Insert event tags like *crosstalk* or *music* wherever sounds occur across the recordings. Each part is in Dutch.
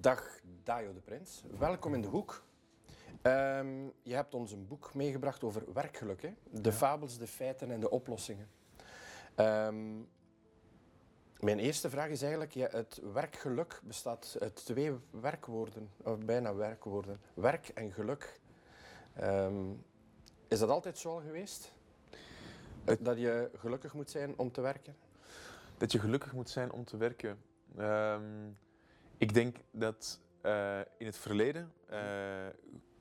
Dag Dajo de Prins, welkom in de hoek. Ehm, je hebt ons een boek meegebracht over werkgeluk, hè? de fabels, de feiten en de oplossingen. Ehm, mijn eerste vraag is eigenlijk, ja, het werkgeluk bestaat uit twee werkwoorden, of bijna werkwoorden. Werk en geluk. Ehm, is dat altijd zo al geweest? Dat je gelukkig moet zijn om te werken? Dat je gelukkig moet zijn om te werken. Ehm, ik denk dat eh, in het verleden uh,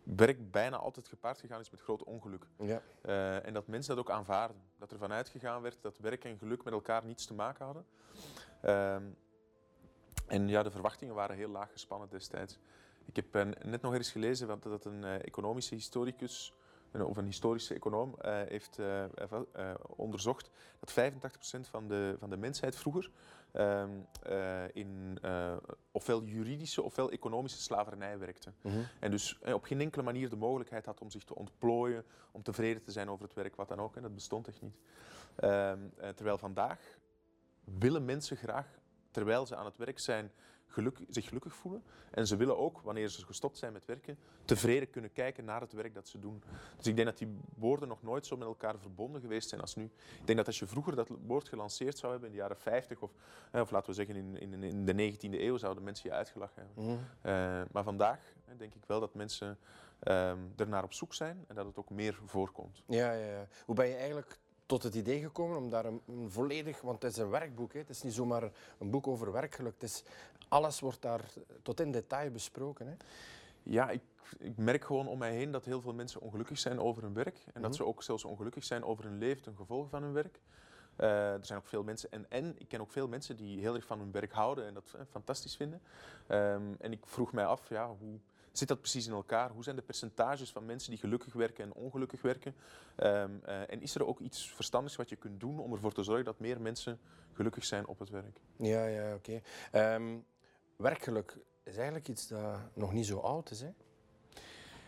werk bijna altijd gepaard gegaan is met groot ongeluk. Ja. Uh, en dat mensen dat ook aanvaarden. Dat er vanuit gegaan werd dat werk en geluk met elkaar niets te maken hadden. Ehm, en ja, de verwachtingen waren heel laag gespannen destijds. Ik heb net nog eens gelezen dat een economische historicus of een historische econoom uh, heeft uh, uh, onderzocht dat 85% van de, van de mensheid vroeger ehm, in ofwel juridische ofwel economische slavernij werkte. Mhm. En dus op geen enkele manier de mogelijkheid had om zich te ontplooien, om tevreden te zijn over het werk, wat dan ook. En dat bestond echt niet. Ehm, terwijl vandaag willen mensen graag, terwijl ze aan het werk zijn, geluk, zich gelukkig voelen. En ze willen ook, wanneer ze gestopt zijn met werken, tevreden kunnen kijken naar het werk dat ze doen. Dus ik denk dat die woorden nog nooit zo met elkaar verbonden geweest zijn als nu. Ik denk dat als je vroeger dat woord gelanceerd zou hebben in de jaren 50 of, of laten we zeggen in, in, in de 19e eeuw, zouden mensen je uitgelachen hebben. Mhm. Uh, maar vandaag denk ik wel dat mensen um, er naar op zoek zijn en dat het ook meer voorkomt. Ja, ja, ja. Hoe ben je eigenlijk tot het idee gekomen om daar een, een, volledig, want het is een werkboek, hè. het is niet zomaar een boek over werkgeluk, het is, alles wordt daar tot in detail besproken. Hè. Ja, ik, ik, merk gewoon om mij heen dat heel veel mensen ongelukkig zijn over hun werk en dat ze ook zelfs ongelukkig zijn over hun leven ten gevolge van hun werk. Uh, er zijn ook veel mensen, en, en ik ken ook veel mensen die heel erg van hun werk houden en dat eh, fantastisch vinden. Um, en ik vroeg mij af, ja, hoe, zit dat precies in elkaar? Hoe zijn de percentages van mensen die gelukkig werken en ongelukkig werken? Um, uh, en is er ook iets verstandigs wat je kunt doen om ervoor te zorgen dat meer mensen gelukkig zijn op het werk? Ja, ja, oké. Okay. Um, werkgeluk is eigenlijk iets dat nog niet zo oud is, hè?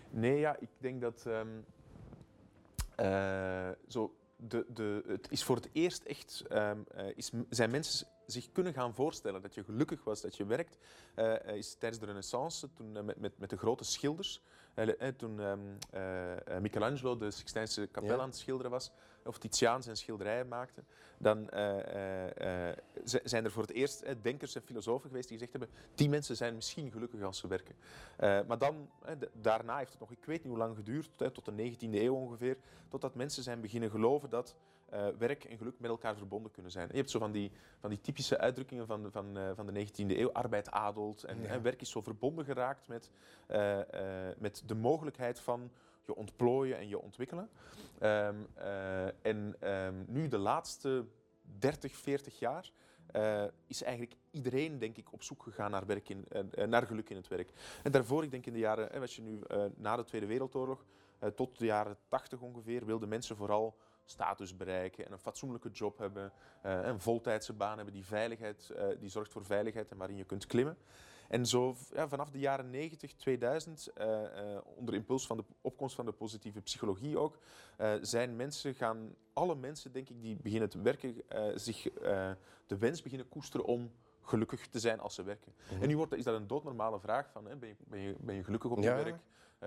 Nee, ja, ik denk dat um, uh, zo de, de, het is voor het eerst echt, um, uh, is, zijn mensen zich kunnen gaan voorstellen dat je gelukkig was dat je werkt, uh, is tijdens de renaissance, toen uh, met, met, met de grote schilders, toen um, Michelangelo de Sixtijnse kapel ja. aan het schilderen was, of Titiaan zijn schilderijen maakte, dan zijn er voor het eerst denkers en filosofen geweest die gezegd hebben, die mensen zijn misschien gelukkig als ze werken. maar dan, daarna heeft het nog, ik weet niet hoe lang geduurd, tot de 19e eeuw ongeveer, totdat mensen zijn beginnen geloven dat werk en geluk met elkaar verbonden kunnen zijn. Je hebt zo van die, van die typische uitdrukkingen van, van, uh, van de 19e eeuw, arbeid adelt. En, Ja. en werk is zo verbonden geraakt met, met de mogelijkheid van je ontplooien en je ontwikkelen. Um, en um, nu de laatste 30, 40 jaar uh, is eigenlijk iedereen, denk ik, op zoek gegaan naar, werk in, uh, naar geluk in het werk. En daarvoor, ik denk in de jaren, als je nu na de Tweede Wereldoorlog, tot de jaren 80 ongeveer, wilden mensen vooral status bereiken en een fatsoenlijke job hebben, een voltijdse baan hebben die, veiligheid, die zorgt voor veiligheid en waarin je kunt klimmen. En zo ja, vanaf de jaren 90, 2000, uh, uh, onder impuls van de opkomst van de positieve psychologie ook, uh, zijn mensen gaan, alle mensen denk ik die beginnen te werken, zich de wens beginnen koesteren om gelukkig te zijn als ze werken. Mhm. En nu wordt, is dat een doodnormale vraag van, hè, ben, je, ben, je, ben je gelukkig op je Ja. werk?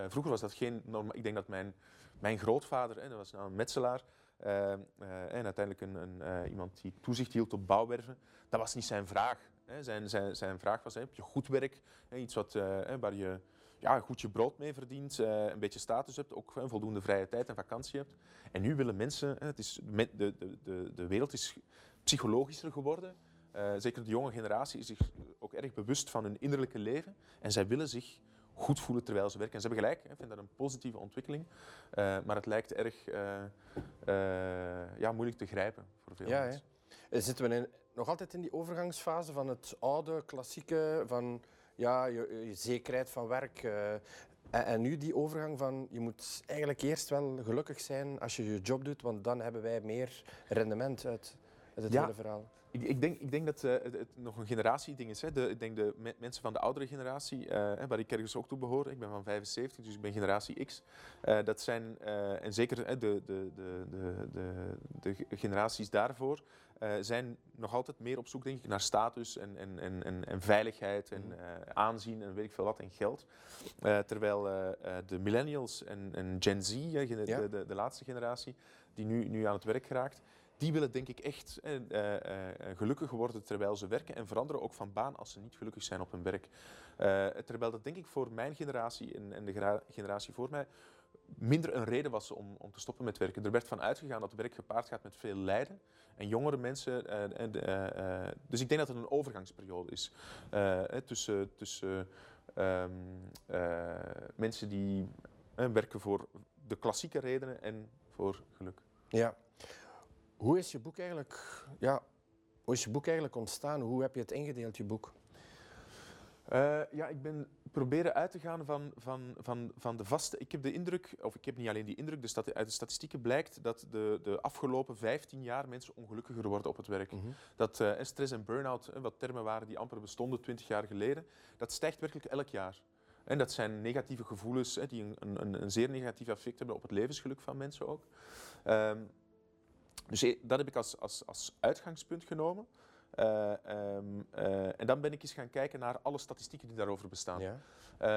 vroeger was dat geen normaal, ik denk dat mijn, mijn grootvader, hè, dat was nou een metselaar, uh, uh, en uiteindelijk een, een, iemand die toezicht hield op bouwwerven. Dat was niet zijn vraag. Zijn, zijn, zijn vraag was, heb je goed werk, iets wat, waar je ja, goed je brood mee verdient, een beetje status hebt, ook voldoende vrije tijd en vakantie hebt. En nu willen mensen, het is, de, de, de, de wereld is psychologischer geworden. zeker de jonge generatie is zich ook erg bewust van hun innerlijke leven. En zij willen zich goed voelen terwijl ze werken. En ze hebben gelijk, ik vind dat een positieve ontwikkeling. Maar het lijkt erg ja, moeilijk te grijpen voor veel Ja, mensen. Zitten we in, nog altijd in die overgangsfase van het oude, klassieke, van ja, je, je zekerheid van werk. eh, en, en nu die overgang van je moet eigenlijk eerst wel gelukkig zijn als je je job doet, want dan hebben wij meer rendement uit, uit het Ja. hele verhaal. Ik, ik, denk, ik denk dat uh, het, het, nog een generatieding is. Hè. De, ik denk de me mensen van de oudere generatie, uh, waar ik ergens ook toe behoor, ik ben van 75, dus ik ben generatie X. Dat zijn, en zeker de, de, de, de, de, de generaties daarvoor, zijn nog altijd meer op zoek denk ik, naar status en, en, en, en, veiligheid en aanzien en weet ik veel wat en geld. terwijl de millennials en, en Gen Z, ja. de, de, de laatste generatie, die nu, nu aan het werk geraakt, die willen denk ik echt eh, eh, eh, gelukkig worden terwijl ze werken en veranderen ook van baan als ze niet gelukkig zijn op hun werk. Terwijl dat denk ik voor mijn generatie en, en de generatie voor mij minder een reden was om, om te stoppen met werken. Er werd van uitgegaan dat werk gepaard gaat met veel lijden. En jongere mensen. dus ik denk dat het een overgangsperiode is tussen, tussen um, mensen die werken voor de klassieke redenen en voor geluk. Ja, hoe is je boek eigenlijk, ja, hoe is je boek eigenlijk ontstaan? Hoe heb je het ingedeeld, je boek? Uh, ja, ik ben proberen uit te gaan van, van, van, van de vaste. Ik heb de indruk, of ik heb niet alleen die indruk, de stati uit de statistieken blijkt dat de, de afgelopen 15 jaar mensen ongelukkiger worden op het werk. -hmm. Dat uh, stress en burn-out, wat termen waren die amper bestonden 20 jaar geleden, dat stijgt werkelijk elk jaar. En dat zijn negatieve gevoelens die een, een, een zeer negatief effect hebben op het levensgeluk van mensen ook. Um, dus eh, dat heb ik als, als, als uitgangspunt genomen. Uh, um, uh, en dan ben ik eens gaan kijken naar alle statistieken die daarover bestaan. Ja.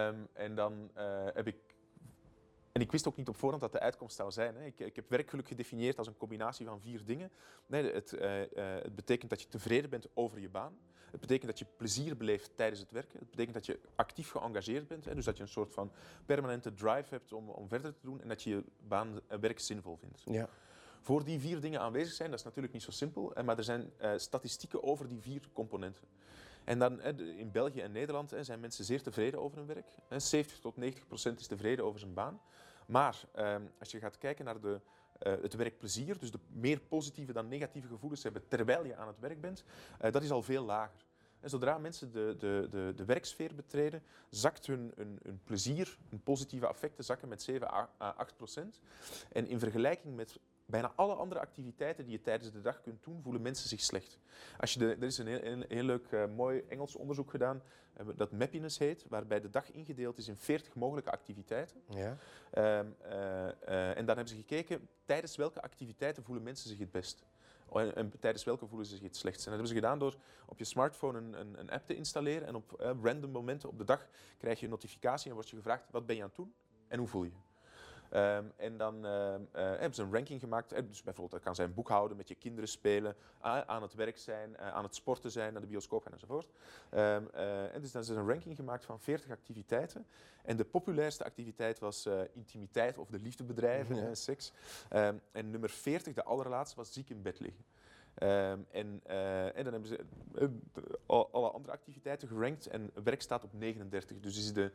Um, en dan uh, heb ik. En ik wist ook niet op voorhand dat de uitkomst zou zijn. Hè. Ik, ik, heb werkgeluk gedefinieerd als een combinatie van vier dingen. Nee, het, het, betekent dat je tevreden bent over je baan. Het betekent dat je plezier beleeft tijdens het werken. Het betekent dat je actief geëngageerd bent. Hè. Dus dat je een soort van permanente drive hebt om, om verder te doen. En dat je je baan werk zinvol vindt. Ja voor die vier dingen aanwezig zijn. Dat is natuurlijk niet zo simpel, maar er zijn uh, statistieken over die vier componenten. En dan in België en Nederland zijn mensen zeer tevreden over hun werk. 70 tot 90 procent is tevreden over zijn baan. Maar ehm, als je gaat kijken naar de, uh, het werkplezier, dus de meer positieve dan negatieve gevoelens hebben terwijl je aan het werk bent, uh, dat is al veel lager. En zodra mensen de, de, de, de werksfeer betreden, zakt hun, plezier, hun positieve affecten zakken met 7 à 8 procent. En in vergelijking met bijna alle andere activiteiten die je tijdens de dag kunt doen, voelen mensen zich slecht. Als je de, er is een heel, een heel leuk, uh, mooi Engels onderzoek gedaan, uh, dat Mappiness heet, waarbij de dag ingedeeld is in 40 mogelijke activiteiten. Ja. Um, uh, en dan hebben ze gekeken, tijdens welke activiteiten voelen mensen zich het best? En, en, tijdens welke voelen ze zich het slechtst? En dat hebben ze gedaan door op je smartphone een, een, een app te installeren en op random momenten op de dag krijg je een notificatie en word je gevraagd, wat ben je aan het doen en hoe voel je? Um, en dan uh, uh, hebben ze een ranking gemaakt. Dus bijvoorbeeld, dat kan zijn boekhouden, met je kinderen spelen, aan het werk zijn, aan het sporten zijn, naar de bioscoop gaan enzovoort. Um, en dus dan is er een ranking gemaakt van 40 activiteiten. En de populairste activiteit was intimiteit of de liefde bedrijven, ja. seks. En nummer 40, de allerlaatste, was ziek in bed liggen. Um, en, uh, en, dan hebben ze uh, alle andere activiteiten gerankt en werk staat op 39. Dus is de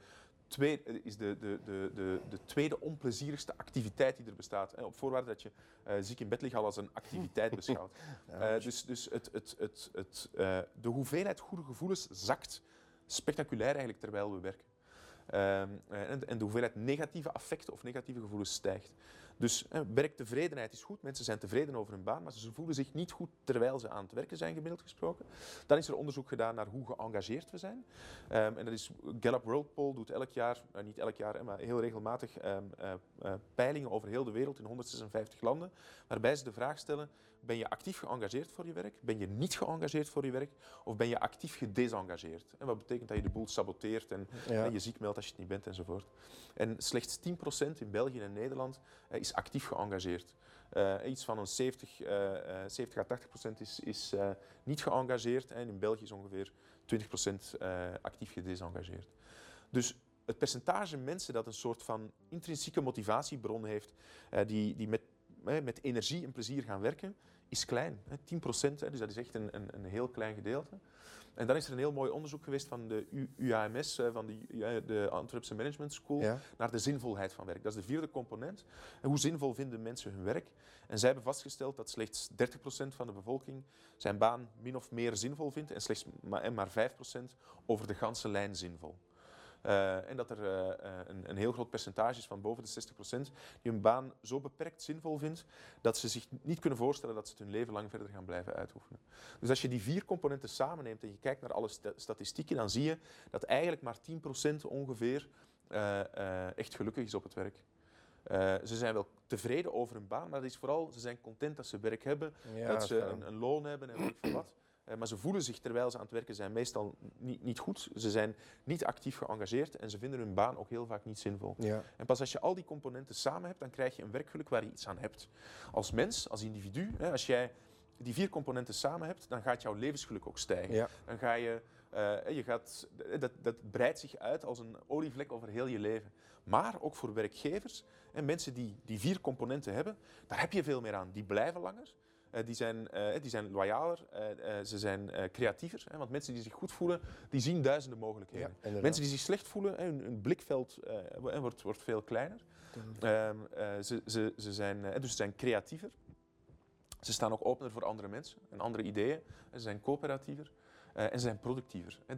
twee, is de, de, de, de, de tweede onplezierigste activiteit die er bestaat. Hè, op voorwaarde dat je uh, ziek in bed ligt al als een activiteit beschouwt. *laughs* uh, dus dus het, het, het, het, uh, de hoeveelheid goede gevoelens zakt spectaculair eigenlijk terwijl we werken. Um, en, en de hoeveelheid negatieve affecten of negatieve gevoelens stijgt. Dus eh, werktevredenheid is goed, mensen zijn tevreden over hun baan, maar ze voelen zich niet goed terwijl ze aan het werken zijn, gemiddeld gesproken. Dan is er onderzoek gedaan naar hoe geëngageerd we zijn. Um, en dat is Gallup World Poll doet elk jaar, uh, niet elk jaar, maar heel regelmatig um, uh, peilingen over heel de wereld in 156 landen, waarbij ze de vraag stellen, ben je actief geëngageerd voor je werk? Ben je niet geëngageerd voor je werk? Of ben je actief gedesengageerd? En wat betekent dat je de boel saboteert en, ja. en je ziek meldt als je het niet bent enzovoort. En slechts 10% in België en Nederland uh, is actief geëngageerd. Uh, iets van een 70, uh, 70 à 80 procent is, is niet geëngageerd. En in België is ongeveer 20 procent actief gedesengageerd. Dus het percentage mensen dat een soort van intrinsieke motivatiebron heeft, die, die met, met energie en plezier gaan werken, is klein. 10 procent, dus dat is echt een, een, een, heel klein gedeelte. En dan is er een heel mooi onderzoek geweest van de UAMS, van de, de Antwerpse Management School, naar de zinvolheid van werk. Dat is de vierde component. En hoe zinvol vinden mensen hun werk? En zij hebben vastgesteld dat slechts 30% van de bevolking zijn baan min of meer zinvol vindt en slechts maar, maar 5% over de ganse lijn zinvol. Eh, en dat er eh, eh, een, een heel groot percentage is van boven de 60% die hun baan zo beperkt zinvol vindt dat ze zich niet kunnen voorstellen dat ze het hun leven lang verder gaan blijven uitoefenen. Dus als je die vier componenten samenneemt en je kijkt naar alle sta- statistieken, dan zie je dat eigenlijk maar 10% ongeveer echt gelukkig is op het werk. Ze zijn wel tevreden over hun baan, maar dat is vooral, ze zijn content dat ze werk hebben, Ja, dat ze een, een loon hebben en weet ik veel wat. Eh, maar ze voelen zich terwijl ze aan het werken zijn meestal niet, niet goed. Ze zijn niet actief geëngageerd en ze vinden hun baan ook heel vaak niet zinvol. Ja. En pas als je al die componenten samen hebt, dan krijg je een werkgeluk waar je iets aan hebt. Als mens, als individu, hè, als jij die vier componenten samen hebt, dan gaat jouw levensgeluk ook stijgen. Ja. Dan ga je, eh, je gaat, dat, dat breidt zich uit als een olievlek over heel je leven. Maar ook voor werkgevers en mensen die die vier componenten hebben, daar heb je veel meer aan. Die blijven langer. Eh, die, zijn, eh, die zijn loyaler, eh, ze zijn creatiever. Hè, want mensen die zich goed voelen, die zien duizenden mogelijkheden. Mensen die zich slecht voelen, hun, hun blikveld wo- wordt, wordt veel kleiner. Ehm, eh, ze, ze, ze, zijn, dus ze zijn creatiever. Ze staan ook opener voor andere mensen en andere ideeën. Ze zijn coöperatiever. Eh, en ze zijn productiever. Er-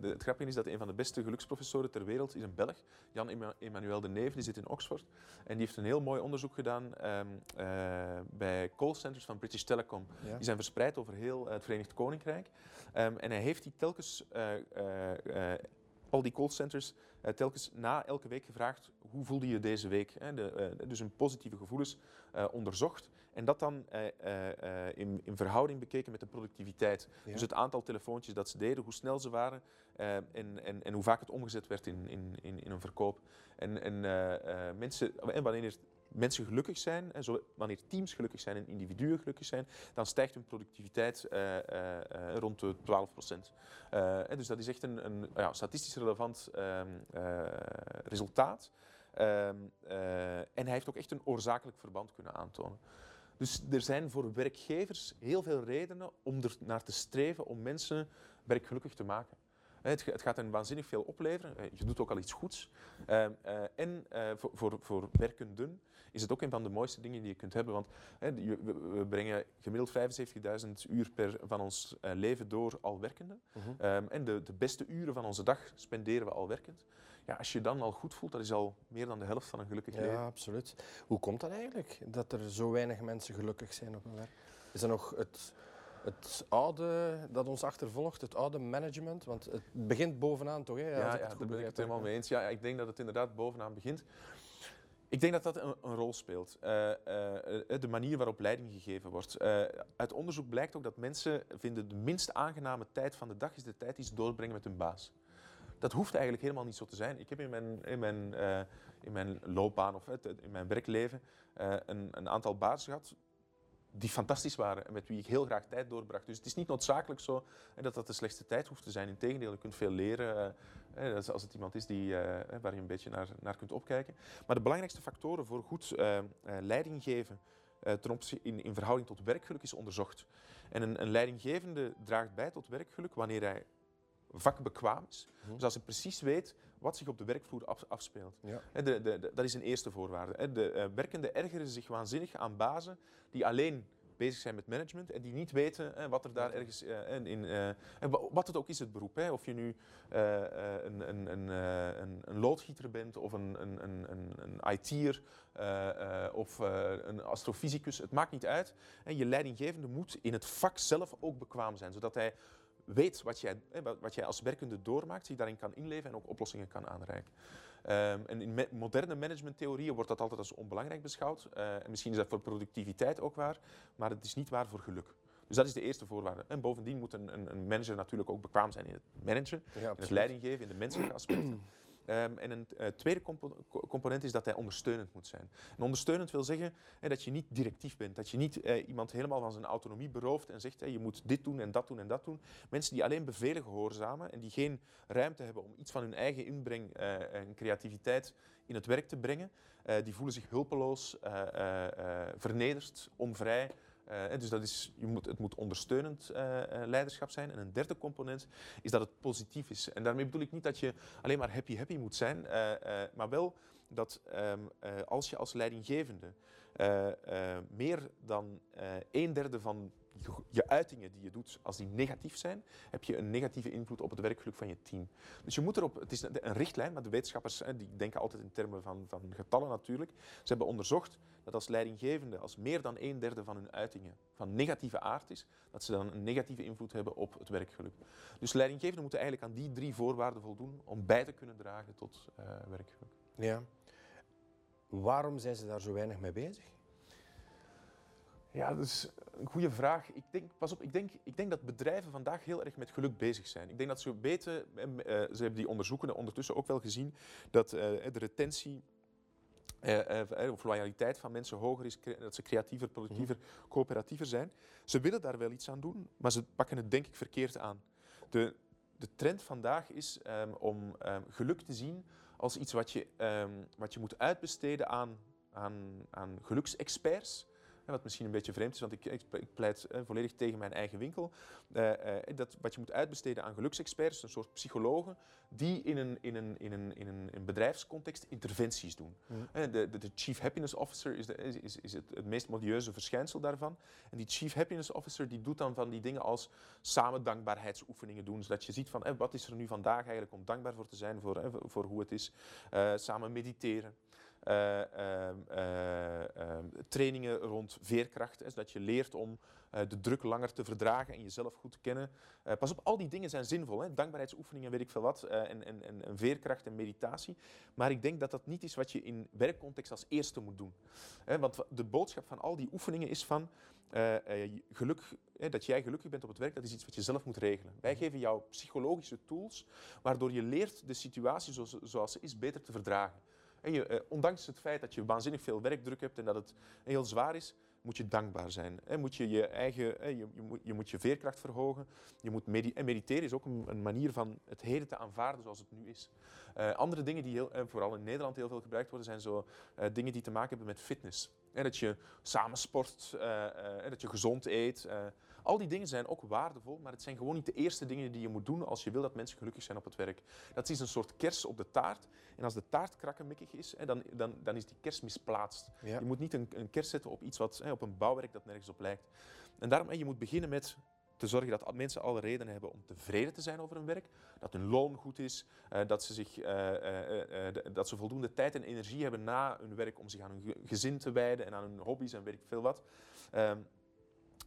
het grappige is dat een van de beste geluksprofessoren ter wereld is een Belg, Jan Emma- Emmanuel de Neef, die zit in Oxford. En die heeft een heel mooi onderzoek gedaan ehm, eh, bij callcenters van British Telecom. Ja. Die zijn verspreid over heel eh, het Verenigd Koninkrijk. Ehm, en hij heeft die telkens, al die callcenters, telkens na elke week gevraagd: hoe voelde je deze week? Hè? De, eh, dus hun positieve gevoelens eh, onderzocht. En dat dan eh, in, in verhouding bekeken met de productiviteit. Ja. Dus het aantal telefoontjes dat ze deden, hoe snel ze waren en, en, en hoe vaak het omgezet werd in, in, in, in een verkoop. En, en, mensen, en wanneer mensen gelukkig zijn, hè, zo, wanneer teams gelukkig zijn en individuen gelukkig zijn, dan stijgt hun productiviteit rond de 12 procent. dus dat is echt een, een ja, statistisch relevant ehm, eh, resultaat. Ehm, eh, en hij heeft ook echt een oorzakelijk verband kunnen aantonen. Dus er zijn voor werkgevers heel veel redenen om er naar te streven om mensen werkgelukkig te maken. Het, ga- het gaat hen waanzinnig veel opleveren. Eh, Je doet ook al iets goeds. Ehm, eh, en voor, voor, voor werkenden is het ook een van de mooiste dingen die je kunt hebben. Want we, brengen gemiddeld 75.000 uur per van ons leven door al werkende. Mhm. Ehm, en de, de beste uren van onze dag spenderen we al werkend. Ja, als je dan al goed voelt, dat is al meer dan de helft van een gelukkig leven. Ja, absoluut. Hoe komt dat eigenlijk, dat er zo weinig mensen gelukkig zijn op hun werk? Is dat nog het, het oude dat ons achtervolgt, het oude management? Want het begint bovenaan toch, hè? Ja, ja, het goed daar ben ik het helemaal mee eens. Ja, ik denk dat het inderdaad bovenaan begint. Ik denk dat dat een, een rol speelt. Eh, eh, eh, de manier waarop leiding gegeven wordt. Uit onderzoek blijkt ook dat mensen vinden de minst aangename tijd van de dag is de tijd die ze doorbrengen met hun baas. Dat hoeft eigenlijk helemaal niet zo te zijn. Ik heb in mijn, in mijn, eh, in mijn loopbaan of eh, in mijn werkleven eh, een, een aantal bazen gehad die fantastisch waren en met wie ik heel graag tijd doorbracht. Dus het is niet noodzakelijk zo hè, dat dat de slechtste tijd hoeft te zijn. Integendeel, je kunt veel leren eh, als het iemand is die, eh, waar je een beetje naar, naar kunt opkijken. Maar de belangrijkste factoren voor goed eh, eh, leiding geven eh, in, in verhouding tot werkgeluk is onderzocht. En een, een leidinggevende draagt bij tot werkgeluk wanneer hij vakbekwaam is. Mhm. Dus als hij precies weet wat zich op de werkvloer af- afspeelt. Ja. De, de, de- dat is een eerste voorwaarde. De eh, werkenden ergeren zich waanzinnig aan bazen die alleen bezig zijn met management en die niet weten hè, wat er daar ergens eh, in, in eh, en wa- wat het ook is het beroep. Hè. Of je nu een, een, een, een, een loodgieter bent of een, een, een, een, een IT'er of een astrofysicus, het maakt niet uit. Hè. Je leidinggevende moet in het vak zelf ook bekwaam zijn, zodat hij weet wat jij, hè, wat- jij als werkende doormaakt, zich daarin kan inleven en ook oplossingen kan aanreiken. Ehm, en in me- moderne managementtheorieën wordt dat altijd als onbelangrijk beschouwd. Eh, en misschien is dat voor productiviteit ook waar, maar het is niet waar voor geluk. Dus dat is de eerste voorwaarde. En bovendien moet een, een, een manager natuurlijk ook bekwaam zijn in het managen, Ja, in het absoluut. leiding geven, in de menselijke aspecten. Ehm, en een eh, tweede compo- co- component is dat hij ondersteunend moet zijn. En ondersteunend wil zeggen dat je niet directief bent. Dat je niet eh, iemand helemaal van zijn autonomie berooft en zegt je moet dit doen en dat doen en dat doen. Mensen die alleen bevelen gehoorzamen en die geen ruimte hebben om iets van hun eigen inbreng eh, en creativiteit in het werk te brengen, die voelen zich hulpeloos, vernederd, onvrij. Eh, dus dat is, je moet, het moet ondersteunend eh, eh, leiderschap zijn. En een derde component is dat het positief is. En daarmee bedoel ik niet dat je alleen maar happy happy moet zijn, maar wel dat ehm, eh, als je als leidinggevende meer dan een derde van je, uitingen die je doet, als die negatief zijn, heb je een negatieve invloed op het werkgeluk van je team. Dus je moet erop, het is een, richtlijn, maar de wetenschappers die denken altijd in termen van, van getallen natuurlijk. Ze hebben onderzocht dat als leidinggevende, als meer dan een derde van hun uitingen van negatieve aard is, dat ze dan een negatieve invloed hebben op het werkgeluk. Dus leidinggevenden moeten eigenlijk aan die drie voorwaarden voldoen om bij te kunnen dragen tot eh, werkgeluk. Ja. Waarom zijn ze daar zo weinig mee bezig? Ja, dat is een goede vraag. Ik denk, pas op, ik denk, ik denk dat bedrijven vandaag heel erg met geluk bezig zijn. Ik denk dat ze weten, eh, ze hebben die onderzoeken ondertussen ook wel gezien, dat eh, de retentie eh, of loyaliteit van mensen hoger is, dat ze creatiever, productiever, coöperatiever zijn. Ze willen daar wel iets aan doen, maar ze pakken het denk ik verkeerd aan. De, de trend vandaag is ehm, om ehm, geluk te zien als iets wat je, ehm, wat je moet uitbesteden aan, aan, aan geluksexperts. Wat misschien een beetje vreemd is, want ik, ik pleit volledig tegen mijn eigen winkel. Eh, eh, dat wat je moet uitbesteden aan geluksexperts, een soort psychologen, die in een, in een, in een, in een, een bedrijfscontext interventies doen. Eh, De, de, de Chief Happiness Officer is, de, is, is, het, het meest modieuze verschijnsel daarvan. En die Chief Happiness Officer die doet dan van die dingen als samen dankbaarheidsoefeningen doen. Zodat je ziet van wat is er nu vandaag eigenlijk om dankbaar voor te zijn, voor, voor- voor hoe het is. Eh, samen mediteren. Eh, ehm, eh, ehm, trainingen rond veerkracht, hè, zodat je leert om eh, de druk langer te verdragen en jezelf goed te kennen. Pas op, al die dingen zijn zinvol. Hè? Dankbaarheidsoefeningen, weet ik veel wat, en, en, en, en veerkracht en meditatie. Maar ik denk dat dat niet is wat je in werkcontext als eerste moet doen. Want wa- de boodschap van al die oefeningen is van geluk, dat jij gelukkig bent op het werk, dat is iets wat je zelf moet regelen. Wij geven jou psychologische tools, waardoor je leert de situatie zoals ze is beter te verdragen. En eh, ondanks het feit dat je waanzinnig veel werkdruk hebt en dat het heel zwaar is, moet je dankbaar zijn. Moet je je eigen, je, je, moet, je veerkracht verhogen. Je moet en mediteren is ook een, manier van het heden te aanvaarden zoals het nu is. Eh, andere dingen die heel, vooral in Nederland heel veel gebruikt worden, zijn zo eh, dingen die te maken hebben met fitness. En dat je samen sport, en dat je gezond eet. Al die dingen zijn ook waardevol, maar het zijn gewoon niet de eerste dingen die je moet doen als je wil dat mensen gelukkig zijn op het werk. Dat is een soort kers op de taart. En als de taart krakkemikkig is, dan, dan, dan is die kers misplaatst. Ja. Je moet niet een, een kers zetten op iets wat, op een bouwwerk dat nergens op lijkt. En daarom, je moet beginnen met te zorgen dat mensen alle reden hebben om tevreden te zijn over hun werk. Dat hun loon goed is, eh, dat, ze zich, eh, eh, dat ze voldoende tijd en energie hebben na hun werk om zich aan hun ge- gezin te wijden en aan hun hobby's en weet ik veel wat.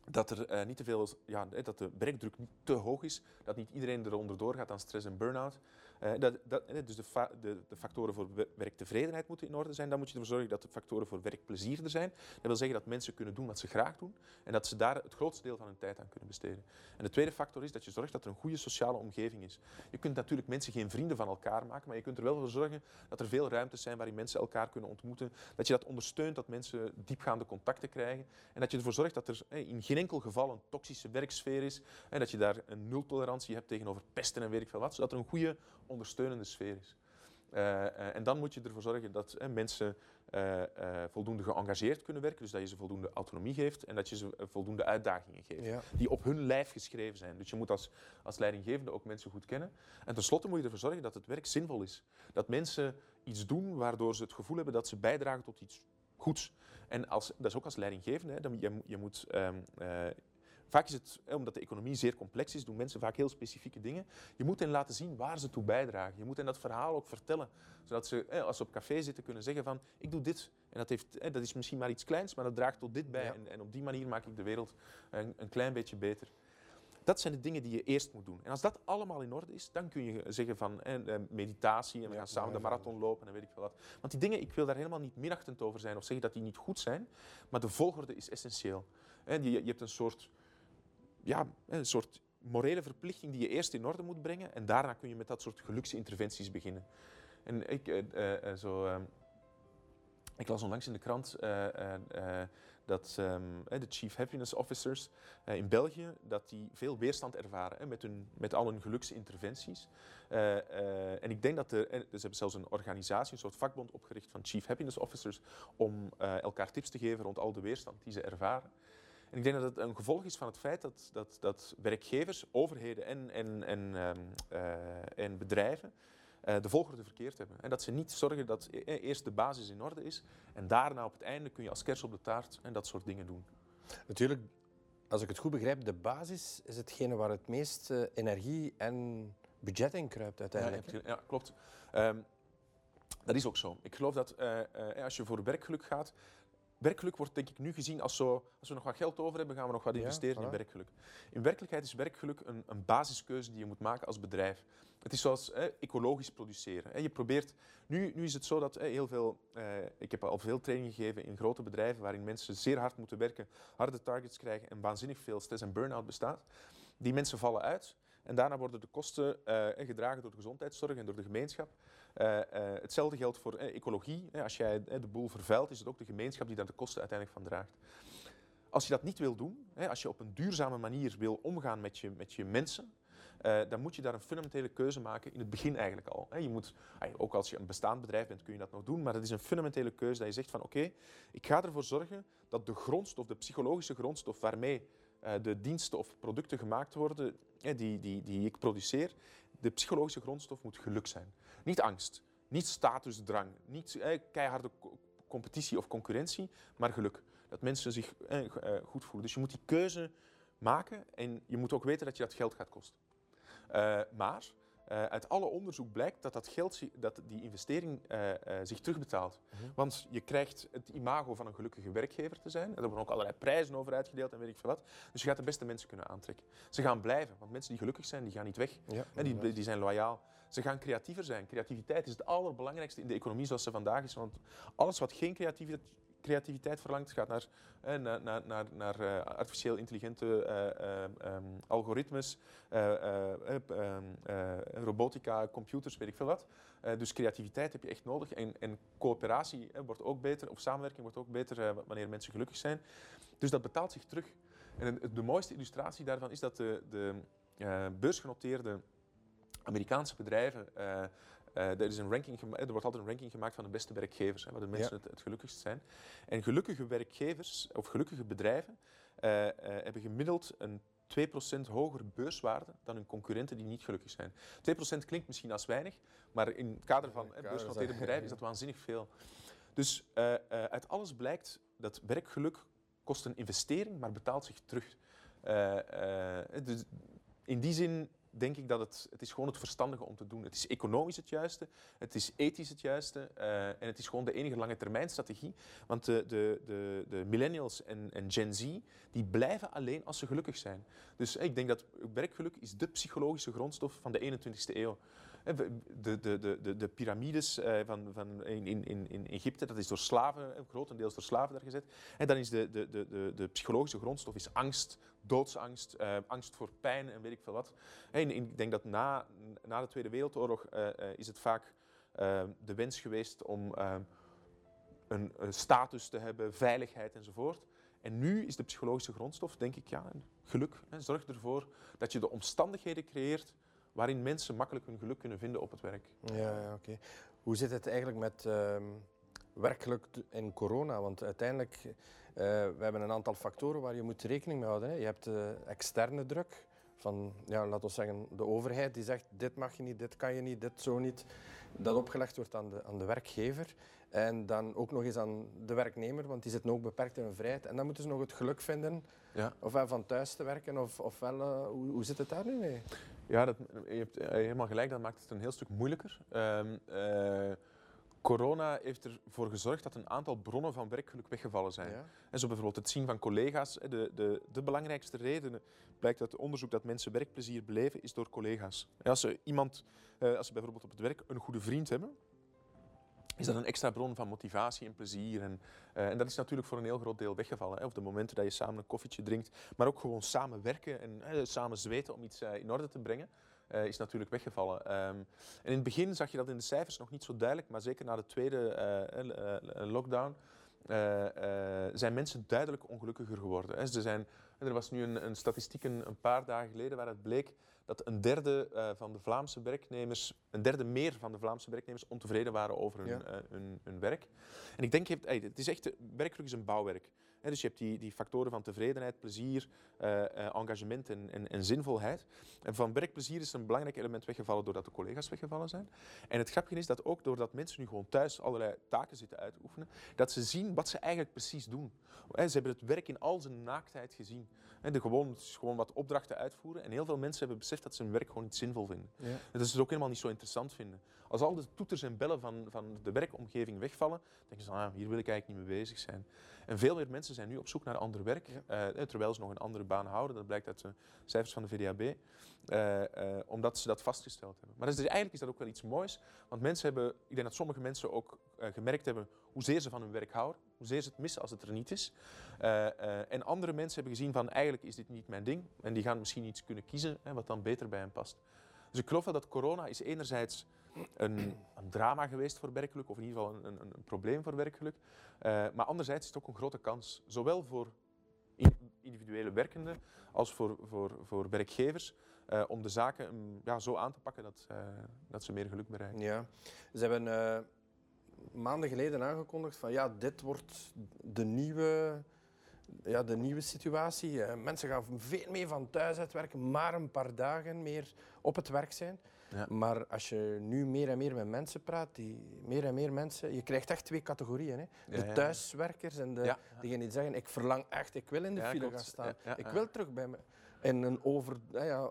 Dat er eh, niet te veel, ja, dat de werkdruk niet te hoog is, dat niet iedereen eronder doorgaat aan stress en burn-out. Eh, dat, dat, eh, dus de, de, de factoren voor we- werktevredenheid moeten in orde zijn. Dan moet je ervoor zorgen dat de factoren voor werkplezier er zijn. Dat wil zeggen dat mensen kunnen doen wat ze graag doen en dat ze daar het grootste deel van hun tijd aan kunnen besteden. En de tweede factor is dat je zorgt dat er een goede sociale omgeving is. Je kunt natuurlijk mensen geen vrienden van elkaar maken, maar je kunt er wel voor zorgen dat er veel ruimtes zijn waarin mensen elkaar kunnen ontmoeten. Dat je dat ondersteunt, dat mensen diepgaande contacten krijgen. En dat je ervoor zorgt dat er eh, in geen enkel geval een toxische werksfeer is. En dat je daar een nultolerantie hebt tegenover pesten en weet ik veel wat. Zodat er een goede ondersteunende sfeer is. Eh, eh, en dan moet je ervoor zorgen dat eh, mensen eh, voldoende geëngageerd kunnen werken. Dus dat je ze voldoende autonomie geeft en dat je ze voldoende uitdagingen geeft. Ja. Die op hun lijf geschreven zijn. Dus je moet als, als leidinggevende ook mensen goed kennen. En tenslotte moet je ervoor zorgen dat het werk zinvol is. Dat mensen iets doen waardoor ze het gevoel hebben dat ze bijdragen tot iets goeds. En als, dat is ook als leidinggevende. Hè, dan, je, je moet, ehm, eh, vaak is het, omdat de economie zeer complex is, doen mensen vaak heel specifieke dingen. Je moet hen laten zien waar ze toe bijdragen. Je moet hen dat verhaal ook vertellen. Zodat ze, als ze op café zitten, kunnen zeggen van, ik doe dit. En dat, heeft, dat is misschien maar iets kleins, maar dat draagt tot dit bij. Ja. En, en op die manier maak ik de wereld een, een klein beetje beter. Dat zijn de dingen die je eerst moet doen. En als dat allemaal in orde is, dan kun je zeggen van eh, meditatie en we gaan samen de marathon lopen en weet ik veel wat. Want die dingen, ik wil daar helemaal niet minachtend over zijn of zeggen dat die niet goed zijn, maar de volgorde is essentieel. Je, je hebt een soort, ja, een soort morele verplichting die je eerst in orde moet brengen en daarna kun je met dat soort geluksinterventies beginnen. En ik, eh, eh, eh, zo, ehm, ik las onlangs in de krant dat ehm, eh, de Chief Happiness Officers in België dat die veel weerstand ervaren met, hun, met al hun geluksinterventies. En ik denk dat er, dus ze hebben zelfs een organisatie, een soort vakbond opgericht van Chief Happiness Officers om elkaar tips te geven rond al de weerstand die ze ervaren. En ik denk dat het een gevolg is van het feit dat, dat, dat werkgevers, overheden en, en, en, ehm, eh, en bedrijven eh, de volgorde verkeerd hebben. En dat ze niet zorgen dat e- e- eerst de basis in orde is en daarna op het einde kun je als kers op de taart en dat soort dingen doen. Natuurlijk, als ik het goed begrijp, de basis is hetgene waar het meest eh, energie en budget in kruipt uiteindelijk. ja, klopt. Ehm, dat is ook zo. Ik geloof dat eh, eh, als je voor werkgeluk gaat, werkgeluk wordt denk ik nu gezien als zo, als we nog wat geld over hebben, gaan we nog wat Ja, investeren in werkgeluk. In werkelijkheid is werkgeluk een, een basiskeuze die je moet maken als bedrijf. Het is zoals eh, ecologisch produceren. hè. Je probeert, nu, nu is het zo dat eh, heel veel, eh, ik heb al veel training gegeven in grote bedrijven waarin mensen zeer hard moeten werken, harde targets krijgen en waanzinnig veel stress en burn-out bestaat. Die mensen vallen uit en daarna worden de kosten eh, gedragen door de gezondheidszorg en door de gemeenschap. Eh, eh, hetzelfde geldt voor eh, ecologie. Als jij de boel vervuilt, is het ook de gemeenschap die daar de kosten uiteindelijk van draagt. Als je dat niet wil doen, als je op een duurzame manier wil omgaan met je, met je mensen, dan moet je daar een fundamentele keuze maken in het begin eigenlijk al. Je moet, ah, ook als je een bestaand bedrijf bent, kun je dat nog doen, maar dat is een fundamentele keuze dat je zegt van oké, ik ga ervoor zorgen dat de grondstof, de psychologische grondstof waarmee de diensten of producten gemaakt worden, die, die, die ik produceer, de psychologische grondstof moet geluk zijn. Niet angst, niet statusdrang, niet eh, keiharde co- competitie of concurrentie, maar geluk. Dat mensen zich eh, eh, goed voelen. Dus je moet die keuze maken en je moet ook weten dat je dat geld gaat kosten. Maar eh, uit alle onderzoek blijkt dat, dat, geld, dat die investering eh, eh, zich terugbetaalt. Mhm. Want je krijgt het imago van een gelukkige werkgever te zijn. Er worden ook allerlei prijzen over uitgedeeld en weet ik veel wat. Dus je gaat de beste mensen kunnen aantrekken. Ze gaan blijven, want mensen die gelukkig zijn, die gaan niet weg. Ja, En die, die zijn loyaal. Ze gaan creatiever zijn. Creativiteit is het allerbelangrijkste in de economie zoals ze vandaag is. Want alles wat geen creatieve- creativiteit verlangt, gaat naar, eh, naar, naar, naar, naar eh, artificieel intelligente eh, eh, ehm, algoritmes, eh, eh, eh, ehm, eh, robotica, computers, weet ik veel wat. Dus creativiteit heb je echt nodig. En, en coöperatie wordt ook beter, of samenwerking wordt ook beter wanneer mensen gelukkig zijn. Dus dat betaalt zich terug. En de, mooiste illustratie daarvan is dat de, de beursgenoteerde Amerikaanse bedrijven. Er, is een ranking er wordt altijd een ranking gemaakt van de beste werkgevers, hè, waar de mensen Ja. het, het gelukkigst zijn. En gelukkige werkgevers of gelukkige bedrijven eh, eh, hebben gemiddeld een 2% hogere beurswaarde dan hun concurrenten die niet gelukkig zijn. 2% klinkt misschien als weinig, maar in het kader van eh, beursgenoteerde bedrijven is *laughs* dat waanzinnig veel. Dus eh, eh, uit alles blijkt dat werkgeluk kost een investering, maar betaalt zich terug. Eh, eh, dus in die zin denk ik dat het, het is gewoon het verstandige om te doen. Het is economisch het juiste, het is ethisch het juiste eh, en het is gewoon de enige lange termijn strategie. Want de, de, de, de millennials en, en Gen Z, die blijven alleen als ze gelukkig zijn. Dus eh, ik denk dat werkgeluk is de psychologische grondstof van de 21ste eeuw. Eh, De, de, de, de, de piramides eh, van, van in, in, in Egypte, dat is door slaven, eh, grotendeels door slaven daar gezet. En dan is de, de, de, de, psychologische grondstof is angst, doodsangst, angst voor pijn en weet ik veel wat. Ik denk dat na, na de Tweede Wereldoorlog is het vaak de wens geweest om een, een status te hebben, veiligheid enzovoort. En nu is de psychologische grondstof, denk ik, ja, geluk. Zorg ervoor dat je de omstandigheden creëert waarin mensen makkelijk hun geluk kunnen vinden op het werk. Ja, ja oké. Hoe zit het eigenlijk met ehm werkgeluk t- in corona? Want uiteindelijk, eh we hebben een aantal factoren waar je moet rekening mee houden. Hè. Je hebt de externe druk van, ja, laten we zeggen, de overheid die zegt dit mag je niet, dit kan je niet, dit zo niet. Dat opgelegd wordt aan de, aan de werkgever. En dan ook nog eens aan de werknemer, want die zitten ook beperkt in hun vrijheid. En dan moeten ze nog het geluk vinden, Ja. ofwel van thuis te werken, of, ofwel, eh, hoe, hoe zit het daar nu mee? Ja, dat, je hebt eh, helemaal gelijk. Dat maakt het een heel stuk moeilijker. Ehm, eh, corona heeft ervoor gezorgd dat een aantal bronnen van werkgeluk weggevallen zijn. Ja? En zo bijvoorbeeld het zien van collega's. De, de, de belangrijkste reden blijkt uit onderzoek dat mensen werkplezier beleven, is door collega's. Als ze iemand, eh, als ze bijvoorbeeld op het werk een goede vriend hebben, is dat een extra bron van motivatie en plezier. En, eh, en dat is natuurlijk voor een heel groot deel weggevallen. Hè. Op de momenten dat je samen een koffietje drinkt, maar ook gewoon samen werken en samen zweten om iets eh, in orde te brengen. eh, is natuurlijk weggevallen. Ehm, en in het begin zag je dat in de cijfers nog niet zo duidelijk, maar zeker na de tweede lockdown zijn mensen duidelijk ongelukkiger geworden. Hè. Ze zijn, er was nu een, een statistiek een, een paar dagen geleden waaruit bleek dat een derde eh, van de Vlaamse werknemers, een derde meer van de Vlaamse werknemers ontevreden waren over hun, Ja. eh, hun, hun werk. En ik denk, hey, het is echt, werkgeluk is een bouwwerk. Dus je hebt die, die factoren van tevredenheid, plezier, eh, eh, engagement en, en, en zinvolheid. En van werkplezier is een belangrijk element weggevallen doordat de collega's weggevallen zijn. En het grappige is dat ook doordat mensen nu gewoon thuis allerlei taken zitten uitoefenen, dat ze zien wat ze eigenlijk precies doen. Hè, ze hebben het werk in al zijn naaktheid gezien. Hè, de gewoon, gewoon wat opdrachten uitvoeren. En heel veel mensen hebben beseft dat ze hun werk gewoon niet zinvol vinden. Ja. En dat ze het ook helemaal niet zo interessant vinden. Als al de toeters en bellen van, van de werkomgeving wegvallen, denken ze, ah, hier wil ik eigenlijk niet mee bezig zijn. En veel meer mensen zijn nu op zoek naar ander werk, Ja. eh, terwijl ze nog een andere baan houden. Dat blijkt uit de cijfers van de VDAB, eh, eh, omdat ze dat vastgesteld hebben. Maar dat is, eigenlijk is dat ook wel iets moois, want mensen hebben, ik denk dat sommige mensen ook eh, gemerkt hebben hoezeer ze van hun werk houden, hoezeer ze het missen als het er niet is. Eh, eh, en andere mensen hebben gezien van, eigenlijk is dit niet mijn ding, en die gaan misschien iets kunnen kiezen hè, wat dan beter bij hen past. Dus ik geloof wel dat corona is enerzijds een, een drama geweest voor werkgeluk, of in ieder geval een, een, een probleem voor werkgeluk. Eh, maar anderzijds is het ook een grote kans, zowel voor in- individuele werkenden als voor, voor, voor werkgevers, eh, om de zaken mm, ja, zo aan te pakken dat, eh, dat ze meer geluk bereiken. Ja, ze hebben maanden geleden aangekondigd van ja, dit wordt de nieuwe, ja, de nieuwe situatie. Mensen gaan veel meer van thuis uit werken, maar een paar dagen meer op het werk zijn. Ja. Maar als je nu meer en meer met mensen praat, die, meer en meer mensen, je krijgt echt twee categorieën. Hè? De Ja, thuiswerkers en de, diegenen die zeggen, ik verlang echt, ik wil in de file gaan staan. Ik wil terug bij me in een over,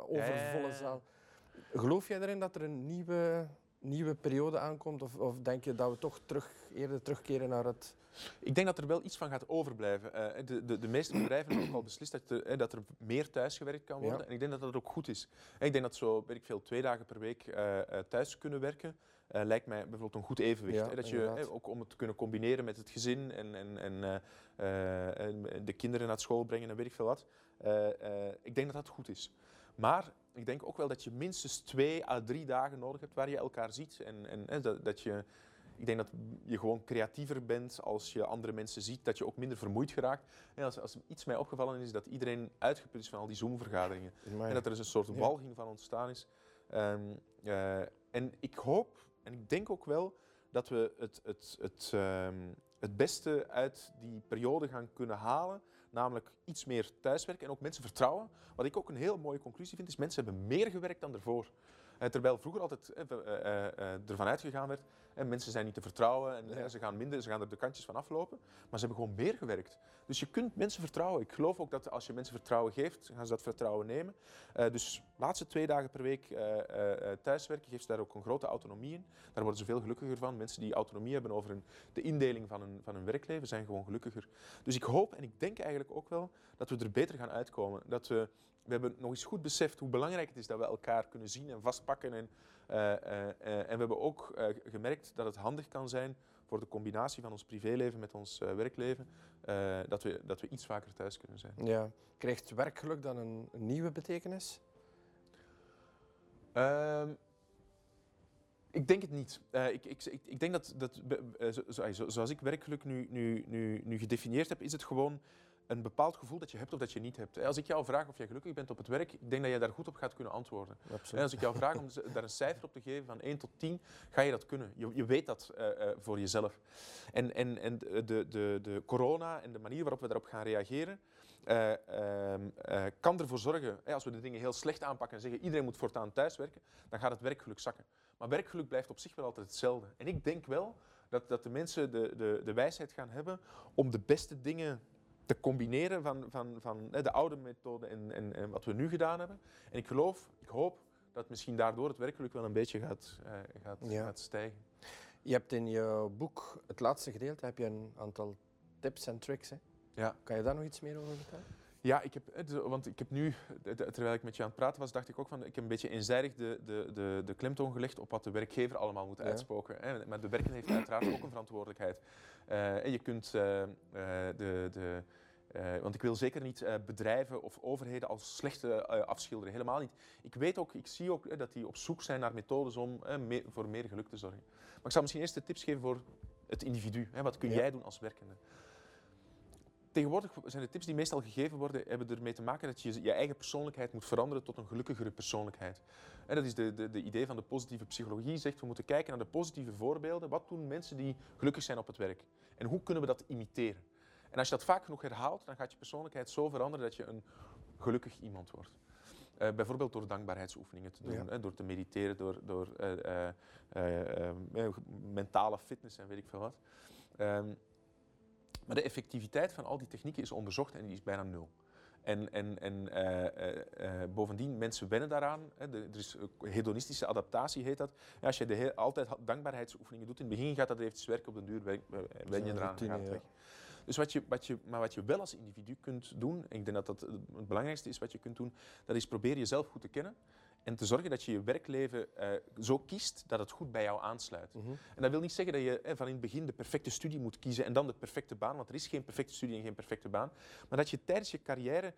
overvolle zaal. Geloof jij erin dat er een nieuwe, nieuwe periode aankomt? Of, of denk je dat we toch terug, eerder terugkeren naar het... Ik denk dat er wel iets van gaat overblijven. Eh, de, de, de meeste bedrijven hebben ook al beslist dat, er- eh, dat er meer thuisgewerkt kan worden. Ja. En ik denk dat dat ook goed is. Eh, Ik denk dat zo, weet ik veel, twee dagen per week thuis kunnen werken, lijkt mij bijvoorbeeld een goed evenwicht. Ja. Dat je, inderdaad. ook om het te kunnen combineren met het gezin en, en, en, en de kinderen naar school brengen en weet ik veel wat. Ik denk dat dat goed is. Maar ik denk ook wel dat je minstens twee à drie dagen nodig hebt waar je elkaar ziet. En, en eh, dat, dat je, ik denk dat je gewoon creatiever bent als je andere mensen ziet, dat je ook minder vermoeid geraakt. En als, als iets mij opgevallen is, dat iedereen uitgeput is van al die Zoom-vergaderingen. En dat er dus een soort walging van ontstaan is. Ehm, eh, en ik hoop, en ik denk ook wel, dat we het, het, het, ehm, het beste uit die periode gaan kunnen halen. Namelijk iets meer thuiswerken en ook mensen vertrouwen. Wat ik ook een heel mooie conclusie vind, is mensen hebben meer gewerkt dan ervoor. Eh, terwijl vroeger altijd eh, eh, ervan uitgegaan werd, en mensen zijn niet te vertrouwen en Ja. ze gaan minder, ze gaan er de kantjes van aflopen. Maar ze hebben gewoon meer gewerkt. Dus je kunt mensen vertrouwen. Ik geloof ook dat als je mensen vertrouwen geeft, gaan ze dat vertrouwen nemen. Eh, dus laatste twee dagen per week eh, eh, thuiswerken geeft ze daar ook een grote autonomie in. Daar worden ze veel gelukkiger van. Mensen die autonomie hebben over hun, de indeling van hun, van hun werkleven zijn gewoon gelukkiger. Dus ik hoop en ik denk eigenlijk ook wel dat we er beter gaan uitkomen. Dat we, we hebben nog eens goed beseft hoe belangrijk het is dat we elkaar kunnen zien en vastpakken. En, en we hebben ook eh, gemerkt dat het handig kan zijn voor de combinatie van ons privéleven met ons eh, werkleven, eh, dat, we, dat we iets vaker thuis kunnen zijn. Ja. Krijgt werkgeluk dan een, een nieuwe betekenis? Ehm, ik denk het niet. Eh, ik, ik, ik, ik denk dat, dat eh, zo- zoals ik werkgeluk nu, nu, nu, nu gedefinieerd heb, is het gewoon een bepaald gevoel dat je hebt of dat je niet hebt. Eh, Als ik jou vraag of jij gelukkig bent op het werk, ik denk dat je daar goed op gaat kunnen antwoorden. En Absoluut. als ik jou vraag om daar een cijfer op te geven van 1 tot 10, ga je dat kunnen. Je, je weet dat eh, eh, voor jezelf. En, en, en de, de, de, de corona en de manier waarop we daarop gaan reageren, eh, ehm, eh, kan ervoor zorgen, als we de dingen heel slecht aanpakken en zeggen iedereen moet voortaan thuiswerken, dan gaat het werkgeluk zakken. Maar werkgeluk blijft op zich wel altijd hetzelfde. En ik denk wel dat, dat de mensen de, de, de wijsheid gaan hebben om de beste dingen te combineren van, van, van hè, de oude methode en, en, en wat we nu gedaan hebben. En ik geloof, ik hoop dat misschien daardoor het werkgeluk wel een beetje gaat, eh, gaat, Ja. gaat stijgen. Je hebt in je boek, het laatste gedeelte, heb je een aantal tips en tricks. Hè? Ja. Kan je daar nog iets meer over vertellen? Ja, ik heb, de- want ik heb nu, terwijl ik met je aan het praten was, dacht ik ook van, ik heb een beetje eenzijdig de, de, de, de klemtoon gelegd op wat de werkgever allemaal moet Ja. uitspoken. Maar de werkende heeft uiteraard ook een verantwoordelijkheid. Eh, en je kunt eh, eh, de, de want ik wil zeker niet bedrijven of overheden als slechte afschilderen, helemaal niet. Ik weet ook, ik zie ook dat die op zoek zijn naar methodes om voor meer geluk te zorgen. Maar ik zal misschien eerst de tips geven voor het individu. Hè. Wat kun Ja. jij doen als werkende? Tegenwoordig zijn de tips die meestal gegeven worden, hebben ermee te maken dat je je eigen persoonlijkheid moet veranderen tot een gelukkigere persoonlijkheid. En dat is de, de, de idee van de positieve psychologie, zegt we moeten kijken naar de positieve voorbeelden. Wat doen mensen die gelukkig zijn op het werk? En hoe kunnen we dat imiteren? En als je dat vaak genoeg herhaalt, dan gaat je persoonlijkheid zo veranderen dat je een gelukkig iemand wordt. Uh, bijvoorbeeld door dankbaarheidsoefeningen te doen, Ja. hè, door te mediteren, door, door eh, eh, eh, eh, mentale fitness en weet ik veel wat. Ehm, maar de effectiviteit van al die technieken is onderzocht en die is bijna nul. En, en, en eh, eh, eh, bovendien, mensen wennen daaraan. Hè, de- er is hedonistische adaptatie, heet dat. Als je de heel, altijd dankbaarheidsoefeningen doet, in het begin gaat dat eventjes werken, op den duur wen wen je eraan, routine, gaat ja. weg. Dus wat je, wat je, maar wat je wel als individu kunt doen, en ik denk dat dat het belangrijkste is wat je kunt doen, dat is proberen jezelf goed te kennen en te zorgen dat je je werkleven eh, zo kiest dat het goed bij jou aansluit. Mhm. En dat wil niet zeggen dat je eh, van in het begin de perfecte studie moet kiezen en dan de perfecte baan, want er is geen perfecte studie en geen perfecte baan. Maar dat je tijdens je carrière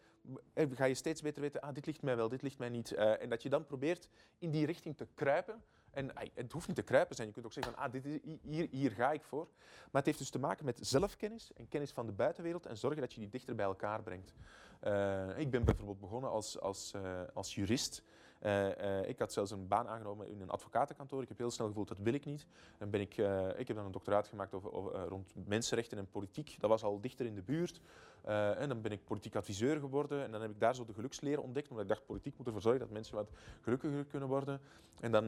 eh, ga je steeds beter weten, ah, dit ligt mij wel, dit ligt mij niet. En dat je dan probeert in die richting te kruipen. En het hoeft niet te kruipen zijn, je kunt ook zeggen van, ah, dit is, hier, hier ga ik voor. Maar het heeft dus te maken met zelfkennis en kennis van de buitenwereld en zorgen dat je die dichter bij elkaar brengt. Ik ben bijvoorbeeld begonnen als, als, als jurist. Eh, eh, ik had zelfs een baan aangenomen in een advocatenkantoor. Ik heb heel snel gevoeld, dat wil ik niet. Dan ben ik, eh, ik heb dan een doctoraat gemaakt over, over, rond mensenrechten en politiek. Dat was al dichter in de buurt. En dan ben ik politiek adviseur geworden. En dan heb ik daar zo de geluksleer ontdekt. Omdat ik dacht, politiek moet ervoor zorgen dat mensen wat gelukkiger kunnen worden. En dan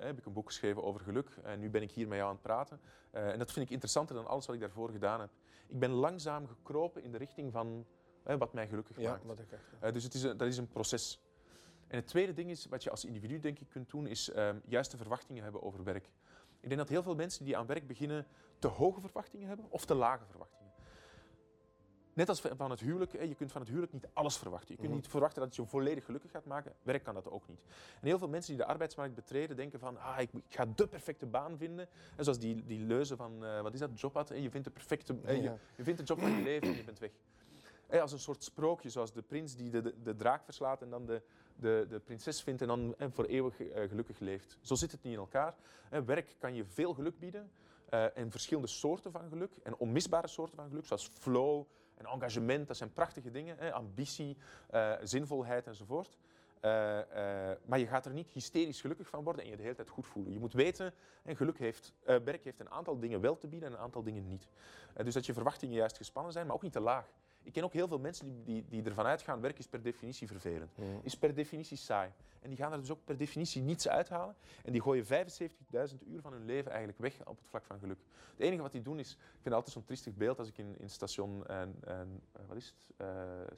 heb ik een boek geschreven over geluk. En nu ben ik hier met jou aan het praten. En dat vind ik interessanter dan alles wat ik daarvoor gedaan heb. Ik ben langzaam gekropen in de richting van wat mij gelukkig Ja, maakt. wat ik echt. Dus het is een, dat is een proces. En het tweede ding is, wat je als individu denk ik kunt doen, is ehm, juiste verwachtingen hebben over werk. Ik denk dat heel veel mensen die aan werk beginnen te hoge verwachtingen hebben of te lage verwachtingen. Net als van het huwelijk, je kunt van het huwelijk niet alles verwachten. Je kunt Mhm. niet verwachten dat het je volledig gelukkig gaat maken. Werk kan dat ook niet. En heel veel mensen die de arbeidsmarkt betreden denken van, ah, ik, ga de perfecte baan vinden. En zoals die, die leuze van, eh, wat is dat, Jobpad, hè, je vindt de perfecte, je, je vindt de job van je leven en je bent weg. Als een soort sprookje, zoals de prins die de, de, de draak verslaat en dan de, de, de prinses vindt en dan voor eeuwig eh, gelukkig leeft. Zo zit het niet in elkaar. Werk kan je veel geluk bieden eh, en verschillende soorten van geluk en onmisbare soorten van geluk, zoals flow en engagement. Dat zijn prachtige dingen, ambitie, eh, zinvolheid enzovoort. Maar je gaat er niet hysterisch gelukkig van worden en je de hele tijd goed voelen. Je moet weten, en geluk heeft, werk heeft een aantal dingen wel te bieden en een aantal dingen niet. Dus dat je verwachtingen juist gespannen zijn, maar ook niet te laag. Ik ken ook heel veel mensen die, die, die ervan uitgaan, werk is per definitie vervelend. Is per definitie saai. En die gaan er dus ook per definitie niets uithalen. En die gooien 75.000 uur van hun leven eigenlijk weg op het vlak van geluk. Het enige wat die doen is, ik vind het altijd zo'n triestig beeld als ik in, in station eh, eh, wat is het, Eh,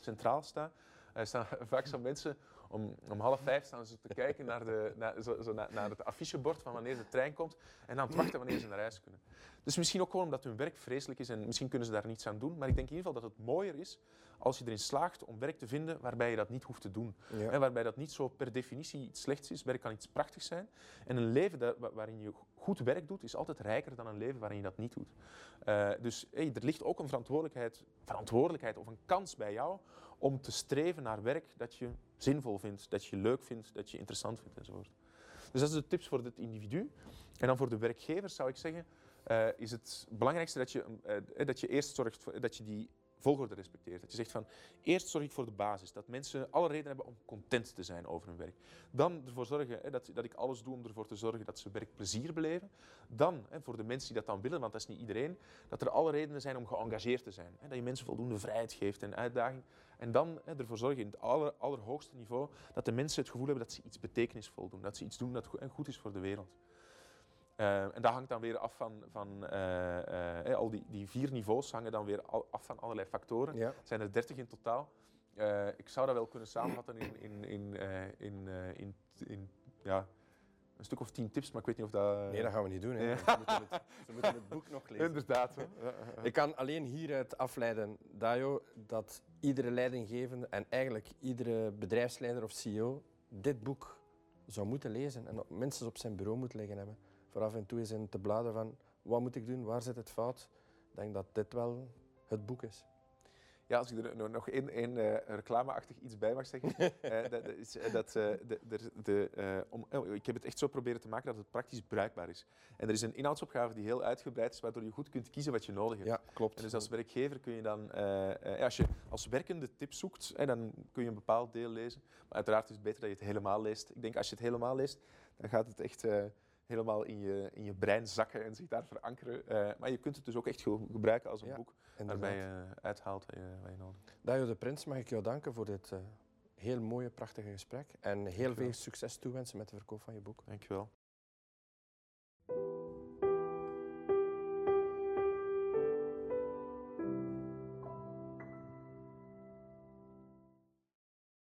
Centraal sta. Er staan *laughs* vaak zo mensen, om, om half vijf staan ze te kijken naar, de, naar, zo, zo naar, naar het affichebord van wanneer de trein komt en aan het wachten wanneer ze naar huis kunnen. Dus misschien ook gewoon omdat hun werk vreselijk is en misschien kunnen ze daar niets aan doen. Maar ik denk in ieder geval dat het mooier is als je erin slaagt om werk te vinden waarbij je dat niet hoeft te doen. Ja. En waarbij dat niet zo per definitie iets slechts is. Werk kan iets prachtigs zijn. En een leven dat, waarin je goed werk doet, is altijd rijker dan een leven waarin je dat niet doet. Eh, dus hey, er ligt ook een verantwoordelijkheid, verantwoordelijkheid of een kans bij jou om te streven naar werk dat je zinvol vindt, dat je leuk vindt, dat je interessant vindt enzovoort. Dus dat is de tips voor het individu. En dan voor de werkgevers zou ik zeggen, eh, is het belangrijkste dat je, eh, dat je eerst zorgt dat je die volgorde respecteert. Dat je zegt van, eerst zorg ik voor de basis. Dat mensen alle reden hebben om content te zijn over hun werk. Dan ervoor zorgen hè, dat, dat ik alles doe om ervoor te zorgen dat ze werkplezier beleven. Dan, hè, voor de mensen die dat dan willen, want dat is niet iedereen, dat er alle redenen zijn om geëngageerd te zijn. Hè, dat je mensen voldoende vrijheid geeft en uitdaging. En dan hè, ervoor zorgen in het aller, allerhoogste niveau dat de mensen het gevoel hebben dat ze iets betekenisvol doen. Dat ze iets doen dat goed is voor de wereld. Eh, en dat hangt dan weer af van, van eh, eh, al die, die vier niveaus hangen dan weer af van allerlei factoren. Ja. Zijn er 30 in totaal. Ik zou dat wel kunnen samenvatten in, in, in, in, in, in ja, een stuk of tien tips, maar ik weet niet of dat... Nee, dat gaan we niet doen. Hè. Ja. Ze, moeten het, ze moeten het boek nog lezen. Inderdaad. hè. *laughs* Ik kan alleen hieruit afleiden, Dajo, dat iedere leidinggevende en eigenlijk iedere bedrijfsleider of CEO dit boek zou moeten lezen en minstens op zijn bureau moet liggen hebben. Voor af en toe eens in te bladeren van wat moet ik doen, waar zit het fout. Ik denk dat dit wel het boek is. Ja, als ik er no- nog één één, eh, reclameachtig iets bij mag zeggen. *laughs* eh, dat, is, eh, dat, de, de, de, om, oh, ik heb het echt zo proberen te maken dat het praktisch bruikbaar is. En er is een inhoudsopgave die heel uitgebreid is, waardoor je goed kunt kiezen wat je nodig hebt. Ja, klopt. En dus als werkgever kun je dan, als je als werkende tips zoekt, dan kun je een bepaald deel lezen. Maar uiteraard is het beter dat je het helemaal leest. Ik denk als je het helemaal leest, dan gaat het echt, helemaal in je, in je brein zakken en zich daar verankeren. Eh, maar je kunt het dus ook echt ge- gebruiken als een Ja, boek Inderdaad. waarbij je uithaalt wat je, wat je nodig hebt. Dajo de Prins, mag ik jou danken voor dit eh, heel mooie, prachtige gesprek. En heel Dankjewel. veel succes toewensen met de verkoop van je boek. Dankjewel.